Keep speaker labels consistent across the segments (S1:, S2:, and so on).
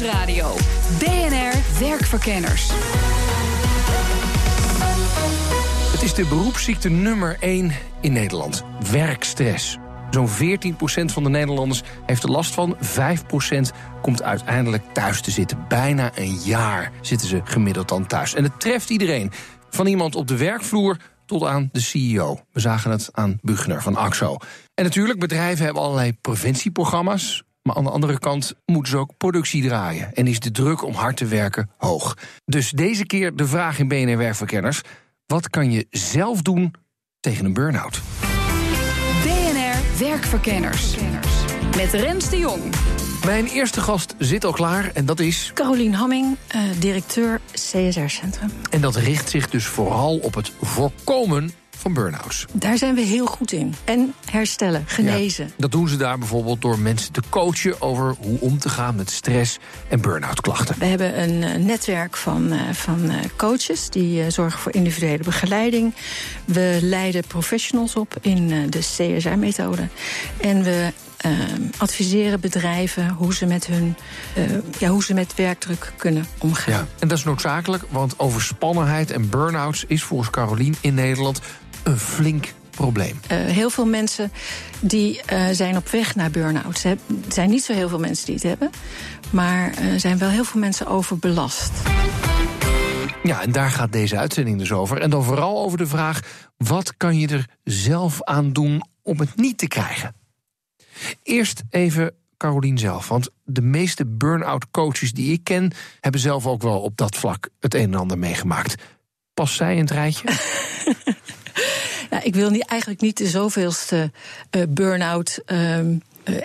S1: Nieuwsradio. BNR Werkverkenners.
S2: Het is de beroepsziekte nummer 1 in Nederland. Werkstress. Zo'n 14% van de Nederlanders heeft er last van. 5% komt uiteindelijk thuis te zitten. Bijna een jaar zitten ze gemiddeld dan thuis. En het treft iedereen. Van iemand op de werkvloer tot aan de CEO. We zagen het aan Bugner van AXO. En natuurlijk, bedrijven hebben allerlei preventieprogramma's. Maar aan de andere kant moeten ze ook productie draaien. En is de druk om hard te werken hoog. Dus deze keer de vraag in BNR Werkverkenners. Wat kan je zelf doen tegen een burn-out?
S1: BNR Werkverkenners. Met Rens de Jong.
S2: Mijn eerste gast zit al klaar en dat is.
S3: Carolien Hamming, uh, directeur CSR Centrum.
S2: En dat richt zich dus vooral op het voorkomen van burn-outs.
S3: Daar zijn we heel goed in. En herstellen, genezen. Ja,
S2: dat doen ze daar bijvoorbeeld door mensen te coachen over hoe om te gaan met stress en burn-out klachten.
S3: We hebben een uh, netwerk van, uh, van uh, coaches die zorgen voor individuele begeleiding. We leiden professionals op in de CSR-methode. En we uh, adviseren bedrijven hoe ze met hun uh, ja, hoe ze met werkdruk kunnen omgaan. Ja,
S2: en dat is noodzakelijk, want overspannenheid en burn-outs is volgens Carolien in Nederland een flink probleem.
S3: Uh, heel veel mensen die zijn op weg naar burn-outs. Er zijn niet zo heel veel mensen die het hebben, maar er zijn wel heel veel mensen overbelast.
S2: Ja, en daar gaat deze uitzending dus over. En dan vooral over de vraag: wat kan je er zelf aan doen om het niet te krijgen? Eerst even Carolien zelf. Want de meeste burn-out coaches die ik ken, hebben zelf ook wel op dat vlak het een en ander meegemaakt. Past zij in het rijtje?
S3: nou, ik wil niet, eigenlijk niet de zoveelste uh, burn-out. Uh,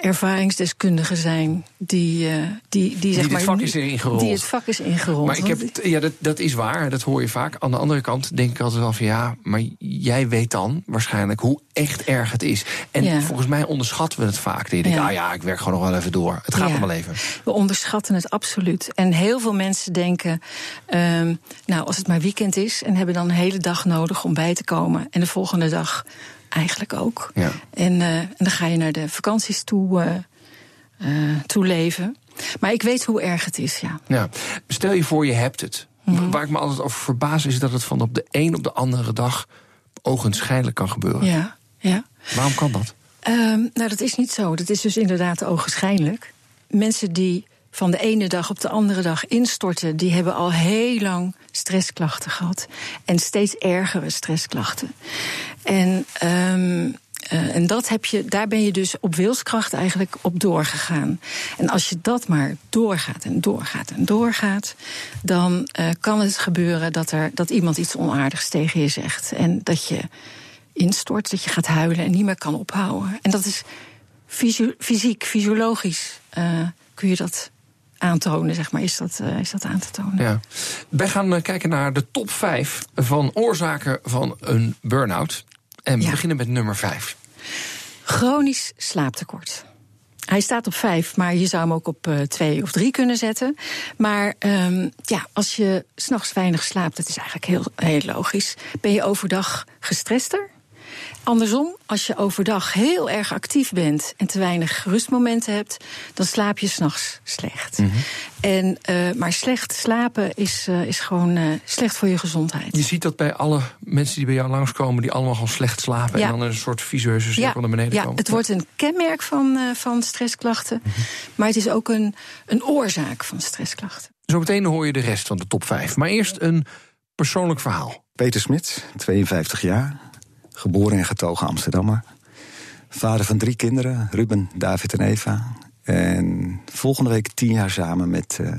S3: ervaringsdeskundigen zijn die, uh, die, die,
S2: die
S3: zeg
S2: het
S3: maar,
S2: vak is ingerold.
S3: Die het vak is ingerold.
S2: Maar ik heb, ja, dat, dat is waar, dat hoor je vaak. Aan de andere kant denk ik altijd wel van ja, maar jij weet dan waarschijnlijk hoe echt erg het is. En ja. volgens mij onderschatten we het vaak. Je denkt, ja. ah ja, ik werk gewoon nog wel even door. Het gaat ja. nog wel even.
S3: We onderschatten het absoluut. En heel veel mensen denken, um, nou, als het maar weekend is... en hebben dan een hele dag nodig om bij te komen. En de volgende dag eigenlijk ook.
S2: Ja.
S3: En, uh, en dan ga je naar de vakanties toe, uh, uh, toe leven. Maar ik weet hoe erg het is, ja.
S2: ja. Stel je voor, je hebt het. Mm -hmm. Waar ik me altijd over verbaas is dat het van op de een op de andere dag ogenschijnlijk kan gebeuren.
S3: Ja, ja.
S2: Waarom kan dat?
S3: Um, nou, dat is niet zo. Dat is dus inderdaad ogenschijnlijk. Mensen die van de ene dag op de andere dag instorten, die hebben al heel lang stressklachten gehad. En steeds ergere stressklachten. En, um, en dat heb je, daar ben je dus op wilskracht eigenlijk op doorgegaan. En als je dat maar doorgaat en doorgaat en doorgaat, dan uh, kan het gebeuren dat, er, dat iemand iets onaardigs tegen je zegt. En dat je instort, dat je gaat huilen en niet meer kan ophouden. En dat is fysiek, fysiologisch uh, kun je dat aantonen, zeg maar, is dat, uh, is dat aan te tonen.
S2: Ja. Wij gaan uh, kijken naar de top 5 van oorzaken van een burn-out. En we ja. beginnen met nummer 5.
S3: Chronisch slaaptekort. Hij staat op vijf, maar je zou hem ook op uh, twee of drie kunnen zetten. Maar um, ja, als je s'nachts weinig slaapt, dat is eigenlijk heel, heel logisch. Ben je overdag gestrester? Andersom, als je overdag heel erg actief bent en te weinig rustmomenten hebt, dan slaap je s'nachts slecht. Mm -hmm. en, uh, maar slecht slapen is, uh, is gewoon uh, slecht voor je gezondheid.
S2: Je ziet dat bij alle mensen die bij jou langskomen, die allemaal gewoon slecht slapen ja. en dan een soort visueuze cirkel
S3: ja.
S2: naar beneden
S3: ja,
S2: komen.
S3: Het wordt een kenmerk van, van stressklachten, mm -hmm. maar het is ook een, een oorzaak van stressklachten.
S2: Zometeen hoor je de rest van de top 5. Maar eerst een persoonlijk verhaal.
S4: Peter Smit, 52 jaar, geboren en getogen Amsterdammer. Vader van drie kinderen, Ruben, David en Eva. En volgende week tien jaar samen met uh,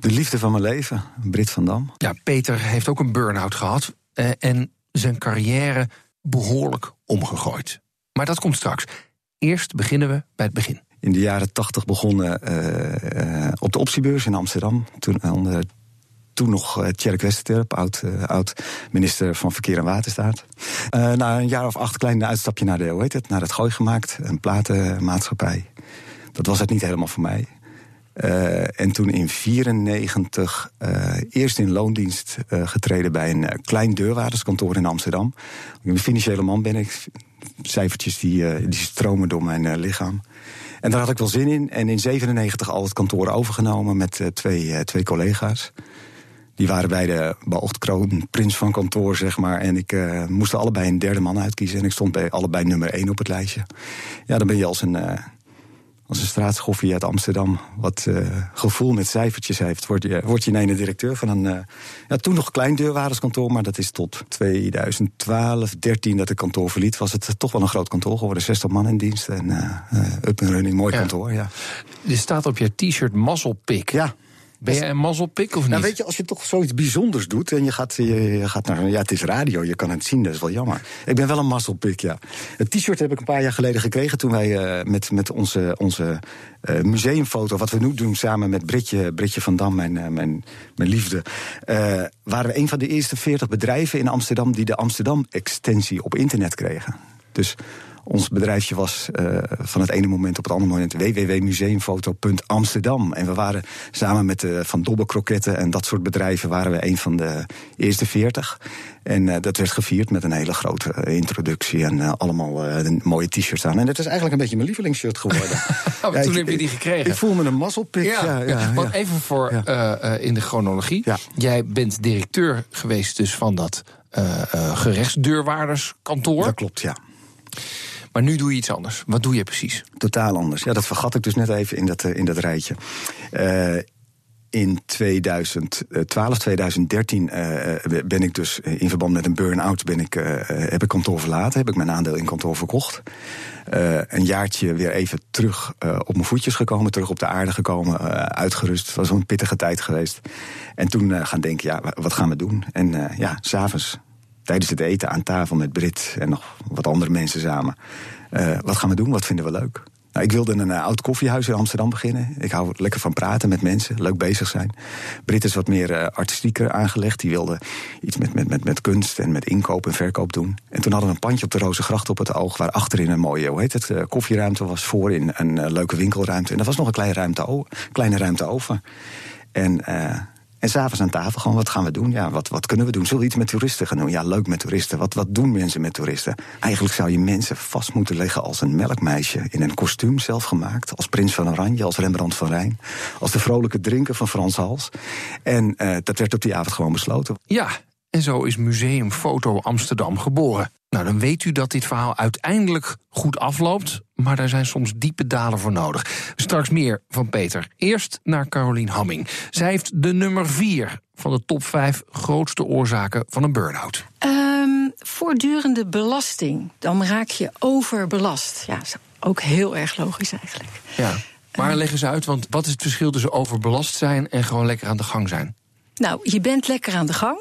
S4: de liefde van mijn leven, Brit van Dam.
S2: Ja, Peter heeft ook een burn-out gehad uh, en zijn carrière behoorlijk omgegooid. Maar dat komt straks. Eerst beginnen we bij het begin.
S4: In de jaren tachtig begonnen uh, op de optiebeurs in Amsterdam. Toen, onder toen nog uh, Tjerk Westerterp, oud, uh, oud minister van Verkeer en Waterstaat. Uh, na een jaar of acht klein uitstapje naar de, hoe heet het, naar het Gooi gemaakt, een platenmaatschappij. Dat was het niet helemaal voor mij. en toen in 94 eerst in loondienst getreden bij een klein deurwaarderskantoor in Amsterdam. Een financiële man ben ik. Cijfertjes die, die stromen door mijn lichaam. En daar had ik wel zin in. En in 97 al het kantoor overgenomen met twee, twee collega's. Die waren beide beoogd kroonprins van kantoor, zeg maar. En ik uh, moest er allebei een derde man uitkiezen. En ik stond bij allebei nummer één op het lijstje. Ja, dan ben je als een, uh, als een straatschoffie uit Amsterdam... wat uh, gevoel met cijfertjes heeft... word je, word je in ene directeur van een... ja, toen nog klein deurwaarderskantoor... maar dat is tot 2012, 13 dat ik kantoor verliet... was het toch wel een groot kantoor geworden. 60 man in dienst en up and running. Mooi kantoor, ja.
S2: Er staat op je t-shirt mazzelpik.
S4: Ja.
S2: Ben jij een mazzelpik of niet?
S4: Nou, weet je, als je toch zoiets bijzonders doet en je gaat, je, gaat naar. Ja, het is radio, je kan het zien, dat is wel jammer. Ik ben wel een mazzelpik, ja. Het t-shirt heb ik een paar jaar geleden gekregen toen wij uh, met, met onze, onze uh, museumfoto, wat we nu doen samen met Britje, Britje van Dam, mijn, uh, mijn, mijn liefde. waren we een van de eerste 40 bedrijven in Amsterdam die de Amsterdam-extensie op internet kregen. Dus ons bedrijfje was uh, van het ene moment op het andere moment www.museumfoto.amsterdam. En we waren samen met uh, Van Dobbe Kroketten en dat soort bedrijven waren we een van de eerste veertig. En uh, dat werd gevierd met een hele grote introductie en allemaal mooie t-shirts aan. En dat is eigenlijk een beetje mijn lievelingsshirt geworden.
S2: ja, toen ik, heb je die gekregen.
S4: Ik voel me een mazzelpik. Ja, ja, ja,
S2: Want even voor in de chronologie. Jij bent directeur geweest dus van dat gerechtsdeurwaarderskantoor.
S4: Dat klopt, ja.
S2: Maar nu doe je iets anders. Wat doe je precies?
S4: Totaal anders. Ja, dat vergat ik dus net even in dat, in dat rijtje. Uh, in 2012, 2013 uh, ben ik dus in verband met een burn-out ben ik, heb ik kantoor verlaten, heb ik mijn aandeel in kantoor verkocht. Een jaartje weer even terug op mijn voetjes gekomen, terug op de aarde gekomen, uitgerust. Het was een pittige tijd geweest. En toen gaan denken, ja, wat gaan we doen? En ja, s'avonds tijdens het eten aan tafel met Brit en nog wat andere mensen samen. Uh, wat gaan we doen? Wat vinden we leuk? Nou, ik wilde een uh, oud koffiehuis in Amsterdam beginnen. Ik hou lekker van praten met mensen, leuk bezig zijn. Brit is wat meer uh, artistieker aangelegd. Die wilde iets met, met, met, met kunst en met inkoop en verkoop doen. En toen hadden we een pandje op de Rozengracht op het oog... waar achterin een mooie, hoe heet het, koffieruimte was... voorin een leuke winkelruimte. En er was nog een kleine ruimte, kleine ruimte over. En en s'avonds aan tafel gewoon, wat gaan we doen? Ja, wat, wat kunnen we doen? Zullen we iets met toeristen gaan doen? Ja, leuk met toeristen. Wat, wat doen mensen met toeristen? Eigenlijk zou je mensen vast moeten leggen als een melkmeisje... in een kostuum zelf gemaakt. Als prins van Oranje, als Rembrandt van Rijn. Als de vrolijke drinker van Frans Hals. En uh, dat werd op die avond gewoon besloten.
S2: Ja, en zo is Museum Foto Amsterdam geboren. Nou, dan weet u dat dit verhaal uiteindelijk goed afloopt, maar daar zijn soms diepe dalen voor nodig. Straks meer van Peter. Eerst naar Carolien Hamming. Zij heeft de nummer 4 van de top 5 grootste oorzaken van een burn-out.
S3: Um, voortdurende belasting. Dan raak je overbelast. Ja, is ook heel erg logisch eigenlijk.
S2: Ja. Maar leg eens uit, want wat is het verschil tussen overbelast zijn en gewoon lekker aan de gang zijn?
S3: Nou, je bent lekker aan de gang,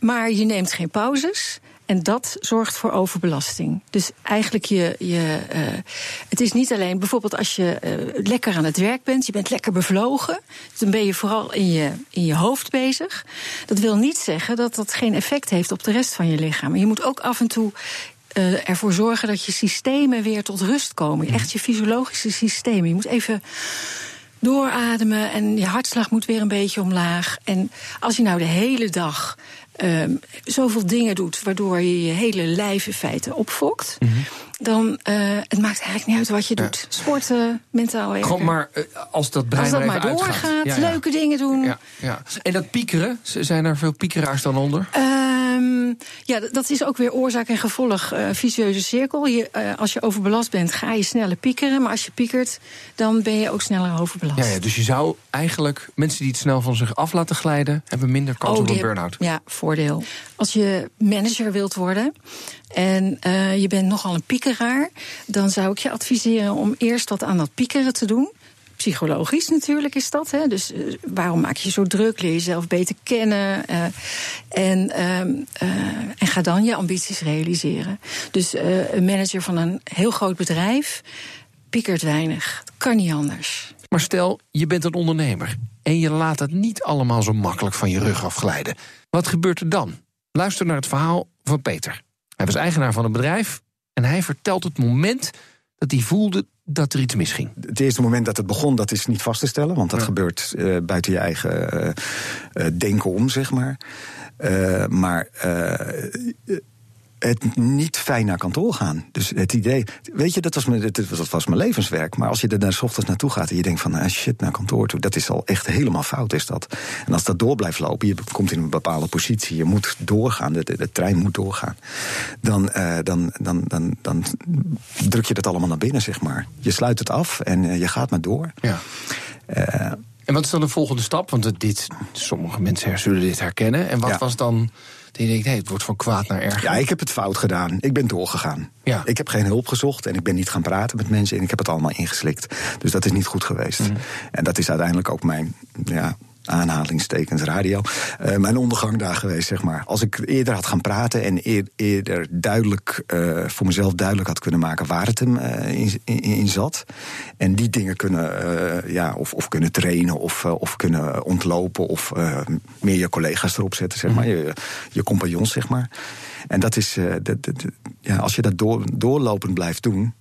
S3: maar je neemt geen pauzes. En dat zorgt voor overbelasting. Dus eigenlijk je. je uh, het is niet alleen bijvoorbeeld als je uh, lekker aan het werk bent, je bent lekker bevlogen. Dan ben je vooral in je, in je hoofd bezig. Dat wil niet zeggen dat dat geen effect heeft op de rest van je lichaam. Je moet ook af en toe uh, ervoor zorgen dat je systemen weer tot rust komen. Echt je fysiologische systemen. Je moet even doorademen en je hartslag moet weer een beetje omlaag. En als je nou de hele dag um, zoveel dingen doet waardoor je je hele lijf in feite opfokt. Mm -hmm. Dan uh, het maakt eigenlijk niet uit wat je doet. Sporten, mentaal werken.
S2: Gewoon maar uh, als dat brein
S3: als dat maar
S2: doorgaat,
S3: uitgaat, ja, leuke dingen doen.
S2: Ja, ja. En dat piekeren, zijn er veel piekeraars dan onder?
S3: Um, ja, dat is ook weer oorzaak en gevolg, uh, vicieuze cirkel. Je, uh, als je overbelast bent, ga je sneller piekeren. Maar als je piekert, dan ben je ook sneller overbelast.
S2: Ja, ja, dus je zou eigenlijk mensen die het snel van zich af laten glijden... hebben minder kans
S3: oh,
S2: op een burn-out.
S3: Ja, voordeel. Als je manager wilt worden en uh, je bent nogal een piekeraar... dan zou ik je adviseren om eerst wat aan dat piekeren te doen psychologisch natuurlijk is dat. Hè? Dus uh, waarom maak je zo druk? Leer jezelf beter kennen. Uh, en, uh, en ga dan je ambities realiseren. Dus een manager van een heel groot bedrijf piekert weinig. Dat kan niet anders.
S2: Maar stel, je bent een ondernemer en je laat het niet allemaal zo makkelijk van je rug afglijden. Wat gebeurt er dan? Luister naar het verhaal van Peter. Hij was eigenaar van een bedrijf en hij vertelt het moment dat hij voelde dat er iets misging.
S4: Het eerste moment dat het begon, dat is niet vast te stellen, want dat
S2: Ja.
S4: gebeurt eh, buiten je eigen eh, eh, denken om, zeg maar. Maar het niet fijn naar kantoor gaan. Dus het idee, weet je, dat was, mijn, dat was, mijn levenswerk. Maar als je er naar 's ochtends naartoe gaat en je denkt van, ah, shit, naar kantoor toe, dat is al echt helemaal fout, is dat. En als dat door blijft lopen, je komt in een bepaalde positie, je moet doorgaan, de, de, de trein moet doorgaan. Dan, eh, dan, dan, dan, dan druk je dat allemaal naar binnen, zeg maar. Je sluit het af en eh, je gaat maar door.
S2: Ja.
S4: Eh,
S2: En wat is dan de volgende stap? Want dit, sommige mensen zullen dit herkennen. En wat
S4: Ja.
S2: was dan je denkt, nee, het wordt van kwaad naar erger?
S4: Ja, ik heb het fout gedaan. Ik ben doorgegaan.
S2: Ja.
S4: Ik heb geen hulp gezocht en ik ben niet gaan praten met mensen en ik heb het allemaal ingeslikt. Dus dat is niet goed geweest.
S2: Mhm.
S4: En dat is uiteindelijk ook mijn ja, aanhalingstekens radio. eh, mijn ondergang daar geweest, zeg maar. Als ik eerder had gaan praten en eer- eerder duidelijk eh, voor mezelf duidelijk had kunnen maken waar het hem eh, in, zat. En die dingen kunnen, ja, of, of kunnen trainen of, of kunnen ontlopen of meer je collega's erop zetten, zeg maar. Je, je compagnons, zeg maar. En dat is, dat- dat- ja, als je dat door, doorlopend blijft doen.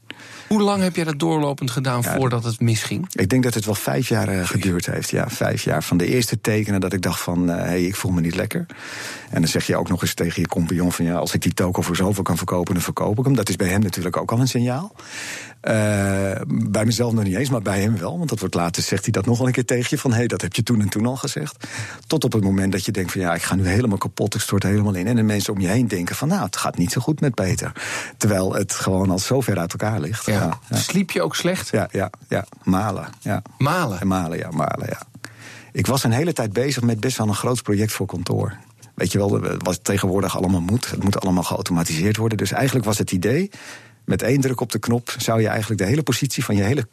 S2: Hoe lang heb jij dat doorlopend gedaan
S4: Ja,
S2: voordat het misging?
S4: Ik denk dat het wel vijf jaar eh, geduurd heeft. Ja, vijf jaar. Van de eerste tekenen dat ik dacht van, hé, hey, ik voel me niet lekker. En dan zeg je ook nog eens tegen je compagnon van, ja, als ik die toko voor zoveel kan verkopen, dan verkoop ik hem. Dat is bij hem natuurlijk ook al een signaal. Eh, bij mezelf nog niet eens, maar bij hem wel. Want dat wordt later, zegt hij dat nog wel een keer tegen je van, hé, hey, dat heb je toen en toen al gezegd. Tot op het moment dat je denkt van, ja, ik ga nu helemaal kapot, ik stort helemaal in. En de mensen om je heen denken van, nou, het gaat niet zo goed met Peter. Terwijl het gewoon al zo ver uit elkaar ligt. Ja.
S2: Sliep je ook slecht?
S4: Ja, ja, ja. Malen. Ja.
S2: Malen?
S4: En malen, ja, malen, ja. Ik was een hele tijd bezig met best wel een groot project voor kantoor. Weet je wel, wat tegenwoordig allemaal moet. Het moet allemaal geautomatiseerd worden. Dus eigenlijk was het idee. Met één druk op de knop zou je eigenlijk de hele positie van je hele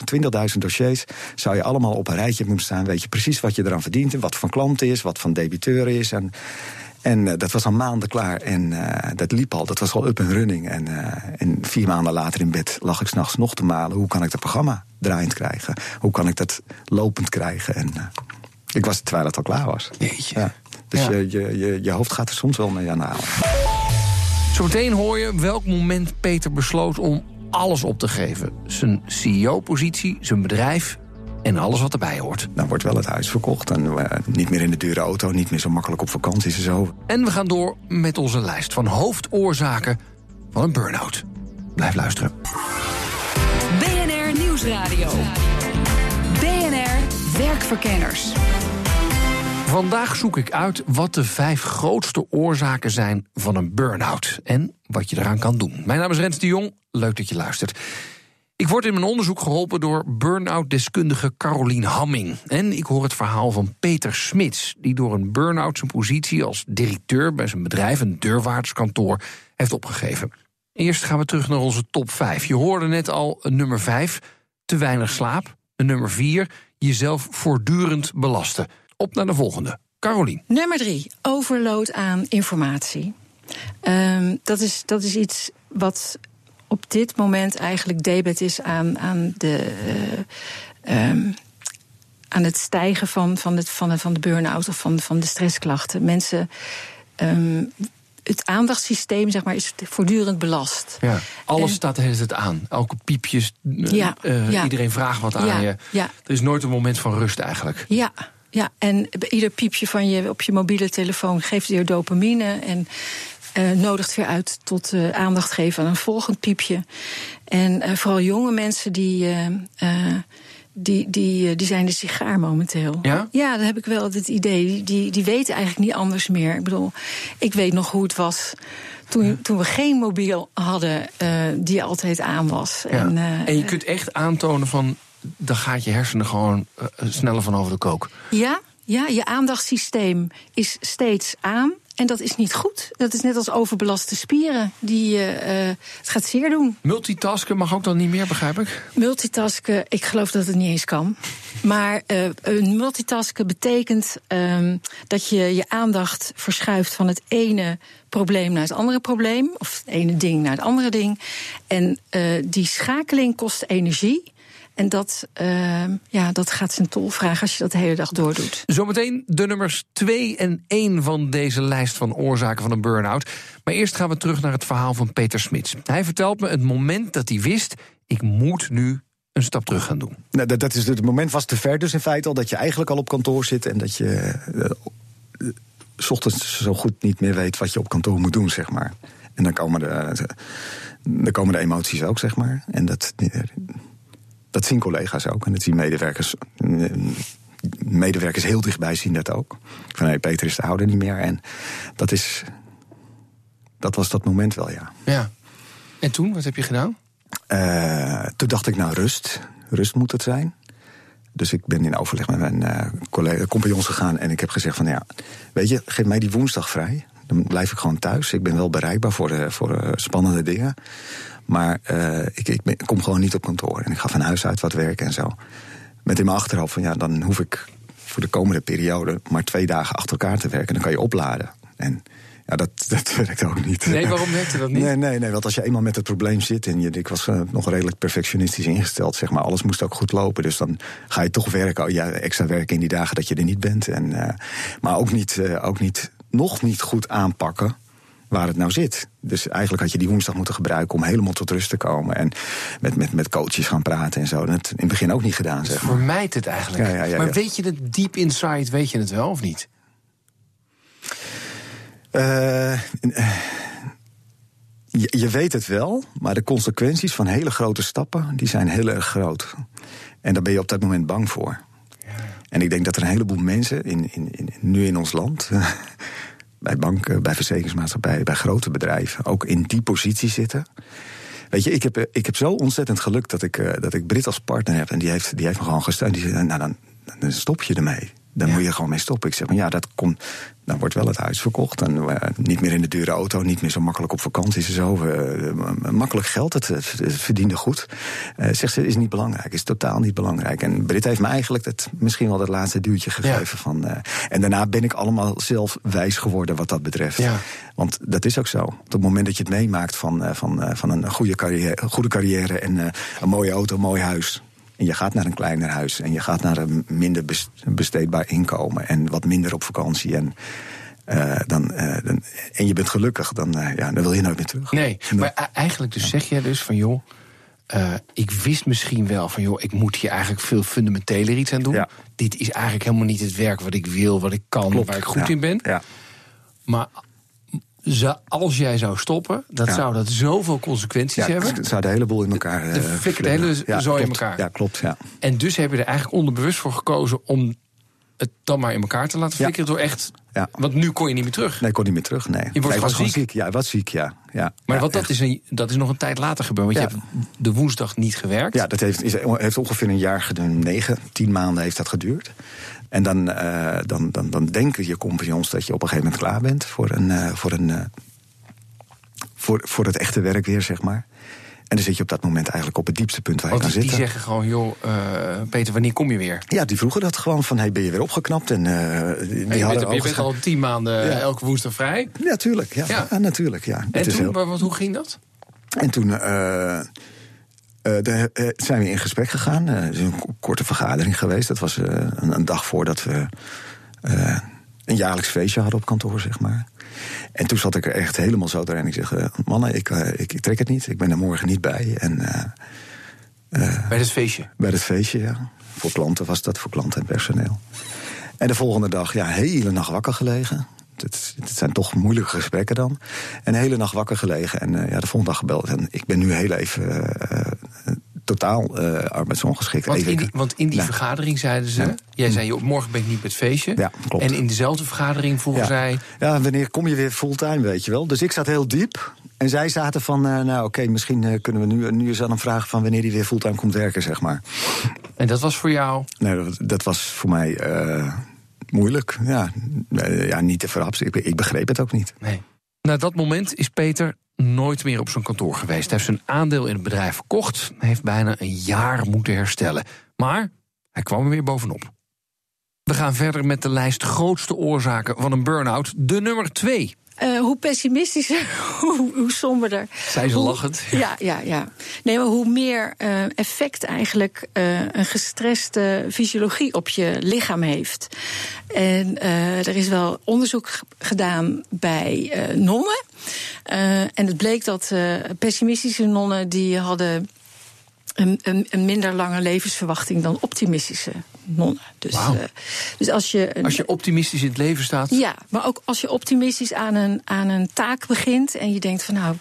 S4: 20.000 dossiers. zou je allemaal op een rijtje moeten staan. Weet je precies wat je eraan verdient. En wat van klant is, wat van debiteur is. En, en eh, dat was al maanden klaar. En eh, dat liep al. Dat was al up en running. En, eh, en vier maanden later in bed lag ik s'nachts nog te malen. Hoe kan ik dat programma draaiend krijgen? Hoe kan ik dat lopend krijgen? En ik was terwijl het al klaar was.
S2: Jeetje.
S4: Ja. Dus
S2: Ja.
S4: Je, je, je, je hoofd gaat er soms wel mee aan de haal.
S2: Zometeen hoor je welk moment Peter besloot om alles op te geven. Zijn CEO-positie, zijn bedrijf en alles wat erbij hoort.
S4: Dan wordt wel het huis verkocht. En eh, niet meer in de dure auto, niet meer zo makkelijk op vakanties en zo.
S2: En we gaan door met onze lijst van hoofdoorzaken van een burn-out. Blijf luisteren.
S1: BNR Nieuwsradio. BNR Werkverkenners.
S2: Vandaag zoek ik uit wat de vijf grootste oorzaken zijn van een burn-out. En wat je eraan kan doen. Mijn naam is Rens de Jong. Leuk dat je luistert. Ik word in mijn onderzoek geholpen door burn-out-deskundige Carolien Hamming. En ik hoor het verhaal van Peter Smits, die door een burn-out zijn positie als directeur bij zijn bedrijf, een deurwaartskantoor, heeft opgegeven. Eerst gaan we terug naar onze top 5. Je hoorde net al nummer 5, te weinig slaap. Nummer 4, jezelf voortdurend belasten. Op naar de volgende. Carolien.
S3: Nummer drie, overload aan informatie. Ehm, dat, is, dat is iets wat op dit moment eigenlijk debet is aan, aan, de, eh, ehm, aan het stijgen van, van, het, van, de, van de burn-out of van, van de stressklachten. Mensen. ehm, het aandachtssysteem zeg maar, is voortdurend belast.
S2: Ja, alles
S3: En-
S2: staat de hele tijd aan. Elke piepjes, eh,
S3: Ja,
S2: eh,
S3: ja.
S2: iedereen vraagt wat aan je.
S3: ja.
S2: Er is nooit een moment van rust eigenlijk.
S3: Ja, ja, en ieder piepje van je op je mobiele telefoon geeft weer dopamine en eh, nodigt weer uit tot eh, aandacht geven aan een volgend piepje. En eh, vooral jonge mensen die. die, die, die zijn de sigaar momenteel.
S2: Ja?
S3: Ja, dan heb ik wel het idee. Die, die, weten eigenlijk niet anders meer. Ik bedoel, ik weet nog hoe het was toen, toen we geen mobiel hadden die altijd aan was.
S2: Ja.
S3: En,
S2: en je kunt echt aantonen van... dan gaat je hersenen gewoon sneller van over de kook.
S3: Ja, ja, je aandachtssysteem is steeds aan. En dat is niet goed. Dat is net als overbelaste spieren. Die, eh, het gaat zeer doen.
S2: Multitasken mag ook dan niet meer, begrijp ik?
S3: Multitasken, ik geloof dat het niet eens kan. Maar eh, een multitasken betekent ehm, dat je je aandacht verschuift van het ene probleem naar het andere probleem. Of het ene ding naar het andere ding. En eh, die schakeling kost energie. En dat, uh, ja, dat gaat zijn tol vragen als je dat de hele dag doordoet.
S2: Zometeen de nummers 2 en 1 van deze lijst van oorzaken van een burn-out. Maar eerst gaan we terug naar het verhaal van Peter Smits. Hij vertelt me het moment dat hij wist: ik moet nu een stap terug gaan doen.
S4: Nou, dat, dat is, het moment was te ver dus in feite al dat je eigenlijk al op kantoor zit en dat je uh, s ochtends zo goed niet meer weet wat je op kantoor moet doen, zeg maar. En dan komen de, dan komen de emoties ook, zeg maar. En dat, dat zien collega's ook en dat zien medewerkers. Medewerkers heel dichtbij zien dat ook. Van hé, Peter is de ouder niet meer. En dat is. Dat was dat moment wel, ja.
S2: Ja. En toen, wat heb je gedaan?
S4: Uh, toen dacht ik, nou, rust. Rust moet het zijn. Dus ik ben in overleg met mijn uh, collega, compagnons gegaan en ik heb gezegd van ja, weet je, geef mij die woensdag vrij. Dan blijf ik gewoon thuis. Ik ben wel bereikbaar voor, de, voor uh, spannende dingen. Maar uh, ik, ik, kom gewoon niet op kantoor. En ik ga van huis uit wat werken en zo. Met in mijn achterhoofd van ja, dan hoef ik voor de komende periode maar twee dagen achter elkaar te werken. Dan kan je opladen. En ja, dat, dat werkt ook niet.
S2: Nee, waarom werkte dat niet?
S4: Nee, nee, nee want als je eenmaal met het probleem zit... en je, ik was uh, nog redelijk perfectionistisch ingesteld, zeg maar... alles moest ook goed lopen, dus dan ga je toch werken... Oh, ja, extra werken in die dagen dat je er niet bent. En, uh, maar ook niet, ook niet, nog niet goed aanpakken waar het nou zit. Dus eigenlijk had je die woensdag moeten gebruiken om helemaal tot rust te komen. En met, met, met coaches gaan praten en zo. Dat in het begin ook niet gedaan, zeg maar.
S2: Vermijd het eigenlijk.
S4: Ja, ja, ja,
S2: maar weet je het deep inside, weet je het wel of niet?
S4: Uh, je, je, weet het wel, maar de consequenties van hele grote stappen... die zijn heel erg groot. En daar ben je op dat moment bang voor. Ja. En ik denk dat er een heleboel mensen, in, in, in, nu in ons land... bij banken, bij verzekeringsmaatschappijen, bij grote bedrijven... ook in die positie zitten... Weet je, ik heb, ik heb zo ontzettend geluk dat ik, uh, dat ik Brit als partner heb. En die heeft, die heeft me gewoon gesteund. Die zei, nou dan stop je ermee. Ja. moet je gewoon mee stoppen. Ik zeg maar ja, dat komt. Dan wordt wel het huis verkocht. En uh, niet meer in de dure auto, niet meer zo makkelijk op vakantie en zo. Uh, makkelijk geld, het, het, het verdiende goed. Uh, zegt ze, is niet belangrijk, is totaal niet belangrijk. En Brit heeft me eigenlijk het, misschien wel het laatste duwtje gegeven. Ja. Van, en daarna ben ik allemaal zelf wijs geworden wat dat betreft.
S2: Ja.
S4: Want dat is ook zo. Op het moment dat je het meemaakt van, van, van een goede carrière, goede carrière en een mooie auto, een mooi huis. En je gaat naar een kleiner huis en je gaat naar een minder besteedbaar inkomen en wat minder op vakantie. En, uh, dan, uh, dan, en je bent gelukkig, dan, uh, ja, dan wil je nooit meer terug.
S2: Nee, maar eigenlijk dus zeg je dus van joh. ik wist misschien wel van joh, ik moet hier eigenlijk veel fundamenteler iets aan doen.
S4: Ja.
S2: Dit is eigenlijk helemaal niet het werk wat ik wil, wat ik kan,
S4: Klopt.
S2: waar ik goed
S4: ja.
S2: in ben.
S4: Ja.
S2: Als jij zou stoppen, dat
S4: Ja.
S2: zou dat zoveel consequenties
S4: Ja,
S2: hebben.
S4: het zou de hele boel in elkaar.
S2: De
S4: eh,
S2: flikker de hele
S4: ja,
S2: zooi in elkaar.
S4: Ja, klopt. Ja.
S2: En dus heb je er eigenlijk onderbewust voor gekozen om het dan maar in elkaar te laten
S4: Ja.
S2: flikkeren door echt.
S4: Ja.
S2: Want nu kon je niet meer terug.
S4: Nee, ik kon niet meer terug. Nee.
S2: wordt
S4: nee, ik
S2: gewoon
S4: was gewoon
S2: ziek.
S4: ziek. Ja, was ziek. Ja. Ja.
S2: Maar
S4: ja,
S2: wat dat,
S4: echt.
S2: is een, dat is nog een tijd later gebeurd. Want je hebt de woensdag niet gewerkt.
S4: Ja, dat heeft, is, heeft ongeveer een jaar geduurd. Negen, tien maanden heeft dat geduurd. En dan, uh, dan, dan, dan denken je compagnons dat je op een gegeven moment klaar bent voor, een, uh, voor, een, uh, voor, voor het echte werk weer, zeg maar. En dan zit je op dat moment eigenlijk op het diepste punt waar je
S2: die,
S4: kan
S2: die zeggen gewoon, joh, uh, Peter, wanneer kom je weer?
S4: Ja, die vroegen dat gewoon van, hey, ben je weer opgeknapt? En, uh, die
S2: je,
S4: hadden
S2: bent, je
S4: ook
S2: bent al tien maanden ja. elke woensdag vrij.
S4: Ja, tuurlijk. Ja,
S2: Ja.
S4: ja. natuurlijk. Ja.
S2: En toen,
S4: heel-
S2: wat, hoe ging dat?
S4: En toen eh, eh, eh, zijn we in gesprek gegaan. Eh, Het is een ko- korte vergadering geweest. Dat was eh, een, een dag voordat we eh, een jaarlijks feestje hadden op kantoor, zeg maar. En toen zat ik er echt helemaal zo doorheen. Ik zeg, eh, mannen, ik, eh, ik, ik trek het niet. Ik ben er morgen niet bij. En eh,
S2: Bij het feestje.
S4: bij het feestje, ja. Voor klanten was dat, voor klanten en personeel. En de volgende dag, ja, hele nacht wakker gelegen. Het, het zijn toch moeilijke gesprekken dan. En de hele nacht wakker gelegen. En ja, de volgende dag gebeld. En ik ben nu heel even totaal uh, arbeidsongeschikt.
S2: Want in die, want in die
S4: Ja.
S2: vergadering zeiden ze...
S4: Ja.
S2: Jij zei, joh, morgen ben ik niet bij het feestje.
S4: Ja, klopt.
S2: En in dezelfde vergadering vroegen zij...
S4: Ja, wanneer kom je weer fulltime, weet je wel? Dus ik zat heel diep. En zij zaten van, uh, nou oké, okay, misschien uh, kunnen we nu, nu eens aan hem vragen... van wanneer hij weer fulltime komt werken, zeg maar.
S2: En dat was voor jou...
S4: Nee, dat, dat was voor mij moeilijk. Ja, ja, niet te verhapsen. Ik, ik begreep het ook niet.
S2: Nee. Na dat moment is Peter nooit meer op zijn kantoor geweest. Hij heeft zijn aandeel in het bedrijf verkocht. Hij heeft bijna een jaar moeten herstellen. Maar hij kwam er weer bovenop. We gaan verder met de lijst grootste oorzaken van een burn-out. De nummer twee.
S3: Uh, hoe pessimistischer, hoe, hoe somberder.
S2: Zij ze lachend.
S3: Ja, ja, ja. Nee, maar hoe meer uh, effect eigenlijk uh, een gestreste fysiologie op je lichaam heeft. En er is wel onderzoek gedaan bij nonnen. en het bleek dat pessimistische nonnen die hadden een, een, een, minder lange levensverwachting dan optimistische nonnen. Dus,
S2: wow. uh,
S3: dus als je.
S2: Als je optimistisch in het leven staat.
S3: Ja, maar ook als je optimistisch aan een, aan een taak begint en je denkt van nou.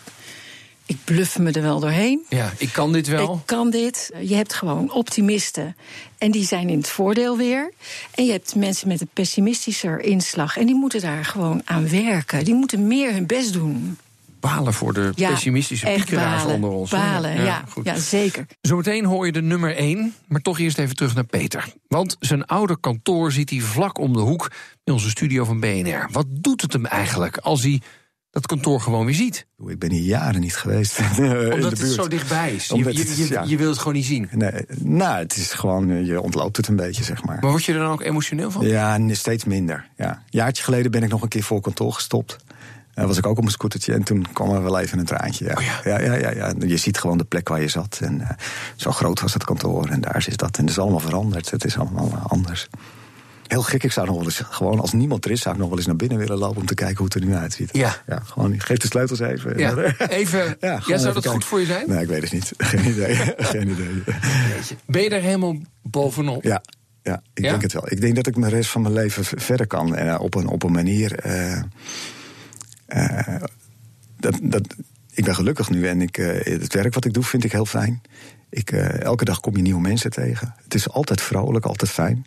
S3: Ik bluff me er wel doorheen.
S2: Ja, ik kan dit wel.
S3: Ik kan dit. Je hebt gewoon optimisten. En die zijn in het voordeel weer. En je hebt mensen met een pessimistischer inslag. En die moeten daar gewoon aan werken. Die moeten meer hun best doen
S2: balen voor de
S3: ja,
S2: pessimistische piekeraars onder ons.
S3: Balen, ja, ja, goed. ja, zeker.
S2: Zometeen hoor je de nummer 1, maar toch eerst even terug naar Peter. Want zijn oude kantoor zit hij vlak om de hoek in onze studio van BNR. Wat doet het hem eigenlijk als hij dat kantoor gewoon weer ziet?
S4: Ik ben hier jaren niet geweest.
S2: Omdat het zo dichtbij is. Je, je, je, ja. je, wil het gewoon niet zien.
S4: Nee, nou, het is gewoon, je ontloopt het een beetje, zeg maar.
S2: Maar word je er dan ook emotioneel van?
S4: Ja, steeds minder. Ja. Een jaartje geleden ben ik nog een keer voor kantoor gestopt. Was ik ook op mijn scootertje en toen kwam er wel even een traantje. Ja.
S2: Oh ja.
S4: Ja, ja, Je ziet gewoon de plek waar je zat. En uh, zo groot was het kantoor en daar is dat. En het is allemaal veranderd. Het is allemaal anders. Heel gek, ik zou nog wel eens, gewoon als niemand er is, zou ik nog wel eens naar binnen willen lopen om te kijken hoe het er nu uitziet.
S2: Ja.
S4: ja gewoon, geef de sleutels even.
S2: Ja, even. ja, ja zou dat goed voor je zijn?
S4: Nee, ik weet het niet. Geen idee. Geen idee.
S2: Ben je daar helemaal bovenop?
S4: Ja, ja, ik denk het wel. Ik denk dat ik de rest van mijn leven verder kan. En uh, op, een, op een manier. Uh, uh, dat, dat, ik ben gelukkig nu en ik, uh, het werk wat ik doe vind ik heel fijn. Ik, uh, elke dag kom je nieuwe mensen tegen. Het is altijd vrolijk, altijd fijn.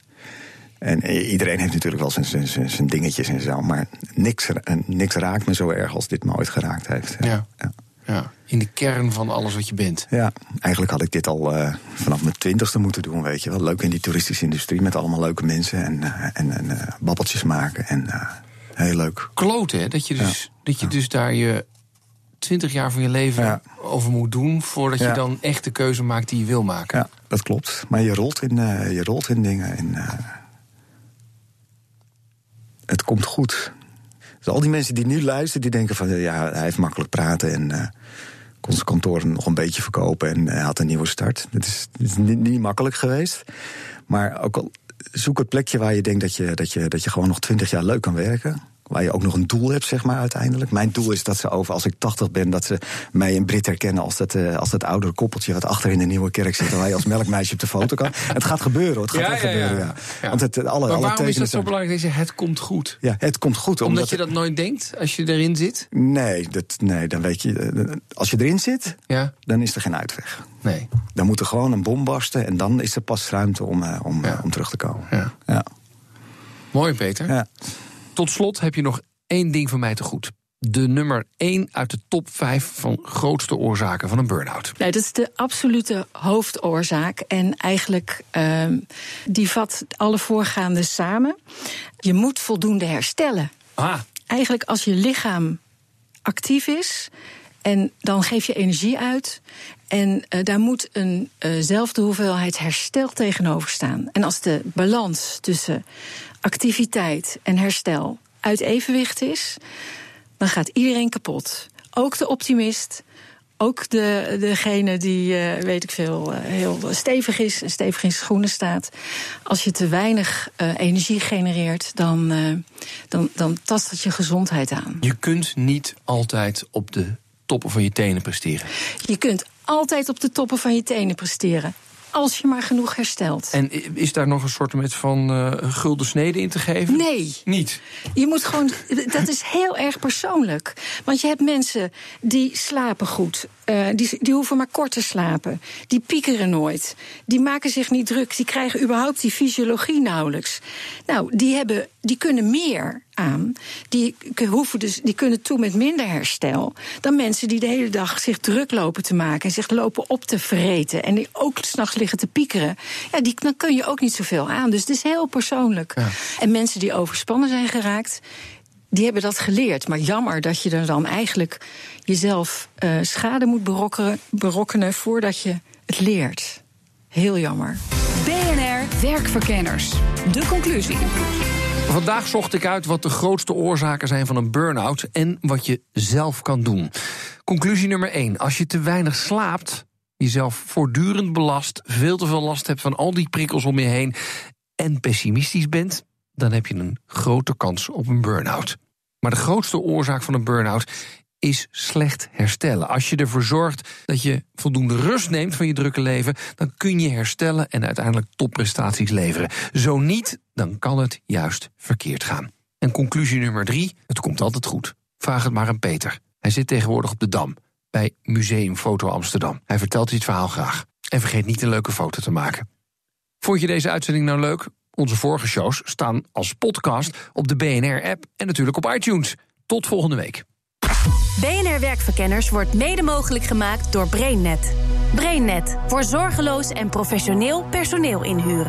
S4: En iedereen heeft natuurlijk wel zijn, zijn, zijn dingetjes en zo. Maar niks, niks raakt me zo erg als dit me ooit geraakt heeft.
S2: Ja. ja. ja. in de kern van alles wat je bent.
S4: Ja, eigenlijk had ik dit al uh, vanaf mijn twintigste moeten doen, weet je wel. Leuk in die toeristische industrie met allemaal leuke mensen en, uh, en, uh, babbeltjes maken. En heel leuk.
S2: Kloten, hè? Dat je dus, ja. dat je dus daar je twintig jaar van je leven ja. over moet doen... voordat je dan echt de keuze maakt die je wil maken.
S4: Ja, dat klopt. Maar je rolt in, uh, je rolt in dingen. En, uh, het komt goed. Dus al die mensen die nu luisteren, die denken van... ja, hij heeft makkelijk praten en uh, kon zijn kantoor nog een beetje verkopen... en hij had een nieuwe start. Het is, het is niet, niet makkelijk geweest. Maar ook al zoek het plekje waar je denkt dat je, dat je, dat je gewoon nog twintig jaar leuk kan werken. Waar je ook nog een doel hebt, zeg maar, uiteindelijk. Mijn doel is dat ze over, als ik 80 ben, dat ze mij in Brit herkennen als dat, uh, als dat oudere koppeltje wat achter in de nieuwe kerk zit. En waar je als melkmeisje op de foto kan. Het gaat gebeuren, het gaat
S2: ja,
S4: echt
S2: ja,
S4: gebeuren. Ja.
S2: ja.
S4: Want het, alle,
S2: maar
S4: alle
S2: waarom is dat zo belangrijk je het komt goed?
S4: Ja, het komt goed.
S2: Omdat,
S4: omdat
S2: je dat nooit denkt als je erin zit?
S4: Nee, dat, nee, dan weet je. Als je erin zit,
S2: ja.
S4: dan is er geen uitweg.
S2: Nee.
S4: Dan moet er gewoon een bom barsten en dan is er pas ruimte om, uh, om, uh, om terug te komen.
S2: Ja.
S4: ja.
S2: Mooi, Peter.
S4: Ja.
S2: Tot slot heb je nog één ding van mij te goed. De nummer 1 uit de top 5 van grootste oorzaken van een burn-out.
S3: Nee, dat is de absolute hoofdoorzaak. En eigenlijk, uh, die vat alle voorgaande samen. Je moet voldoende herstellen.
S2: Ah.
S3: Eigenlijk als je lichaam actief is. En dan geef je energie uit. En uh, daar moet eenzelfde uh hoeveelheid herstel tegenover staan. En als de balans tussen activiteit en herstel uit evenwicht is, dan gaat iedereen kapot. Ook de optimist, ook de, degene die, uh, weet ik veel, uh, heel stevig is en stevig in schoenen staat. Als je te weinig uh, energie genereert, dan, dan, dan tast dat je gezondheid aan.
S2: Je kunt niet altijd op de toppen van je tenen presteren.
S3: Je kunt altijd op de toppen van je tenen presteren. Als je maar genoeg herstelt.
S2: En is daar nog een soort met van uh, gulden snede in te geven?
S3: Nee.
S2: Niet?
S3: Je moet gewoon. Dat is heel erg persoonlijk. Want je hebt mensen die slapen goed. Uh, die, die hoeven maar kort te slapen. Die piekeren nooit. Die maken zich niet druk. Die krijgen überhaupt die fysiologie nauwelijks. Nou, die, hebben, die kunnen meer aan. Die, hoeven dus, die kunnen toe met minder herstel. dan mensen die de hele dag zich druk lopen te maken. en zich lopen op te vreten. en die ook s'nachts liggen te piekeren. Ja, die, dan kun je ook niet zoveel aan. Dus het is heel persoonlijk.
S2: Ja.
S3: En mensen die overspannen zijn geraakt die hebben dat geleerd. Maar jammer dat je er dan eigenlijk jezelf uh, schade moet berokkenen, berokkenen voordat je het leert. Heel jammer.
S1: BNR Werkverkenners. De conclusie.
S2: Vandaag zocht ik uit wat de grootste oorzaken zijn van een burn-out en wat je zelf kan doen. Conclusie nummer 1. Als je te weinig slaapt, jezelf voortdurend belast, veel te veel last hebt van al die prikkels om je heen en pessimistisch bent, dan heb je een grote kans op een burn-out. Maar de grootste oorzaak van een burn-out is slecht herstellen. Als je ervoor zorgt dat je voldoende rust neemt van je drukke leven, dan kun je herstellen en uiteindelijk topprestaties leveren. Zo niet, dan kan het juist verkeerd gaan. En conclusie nummer drie: het komt altijd goed. Vraag het maar aan Peter. Hij zit tegenwoordig op de Dam bij Museum Foto Amsterdam. Hij vertelt dit verhaal graag. En vergeet niet een leuke foto te maken. Vond je deze uitzending nou leuk? Onze vorige shows staan als podcast op de BNR-app en natuurlijk op iTunes. Tot volgende week.
S5: BNR Werkverkenners wordt mede mogelijk gemaakt door BrainNet. BrainNet voor zorgeloos en professioneel personeel inhuren.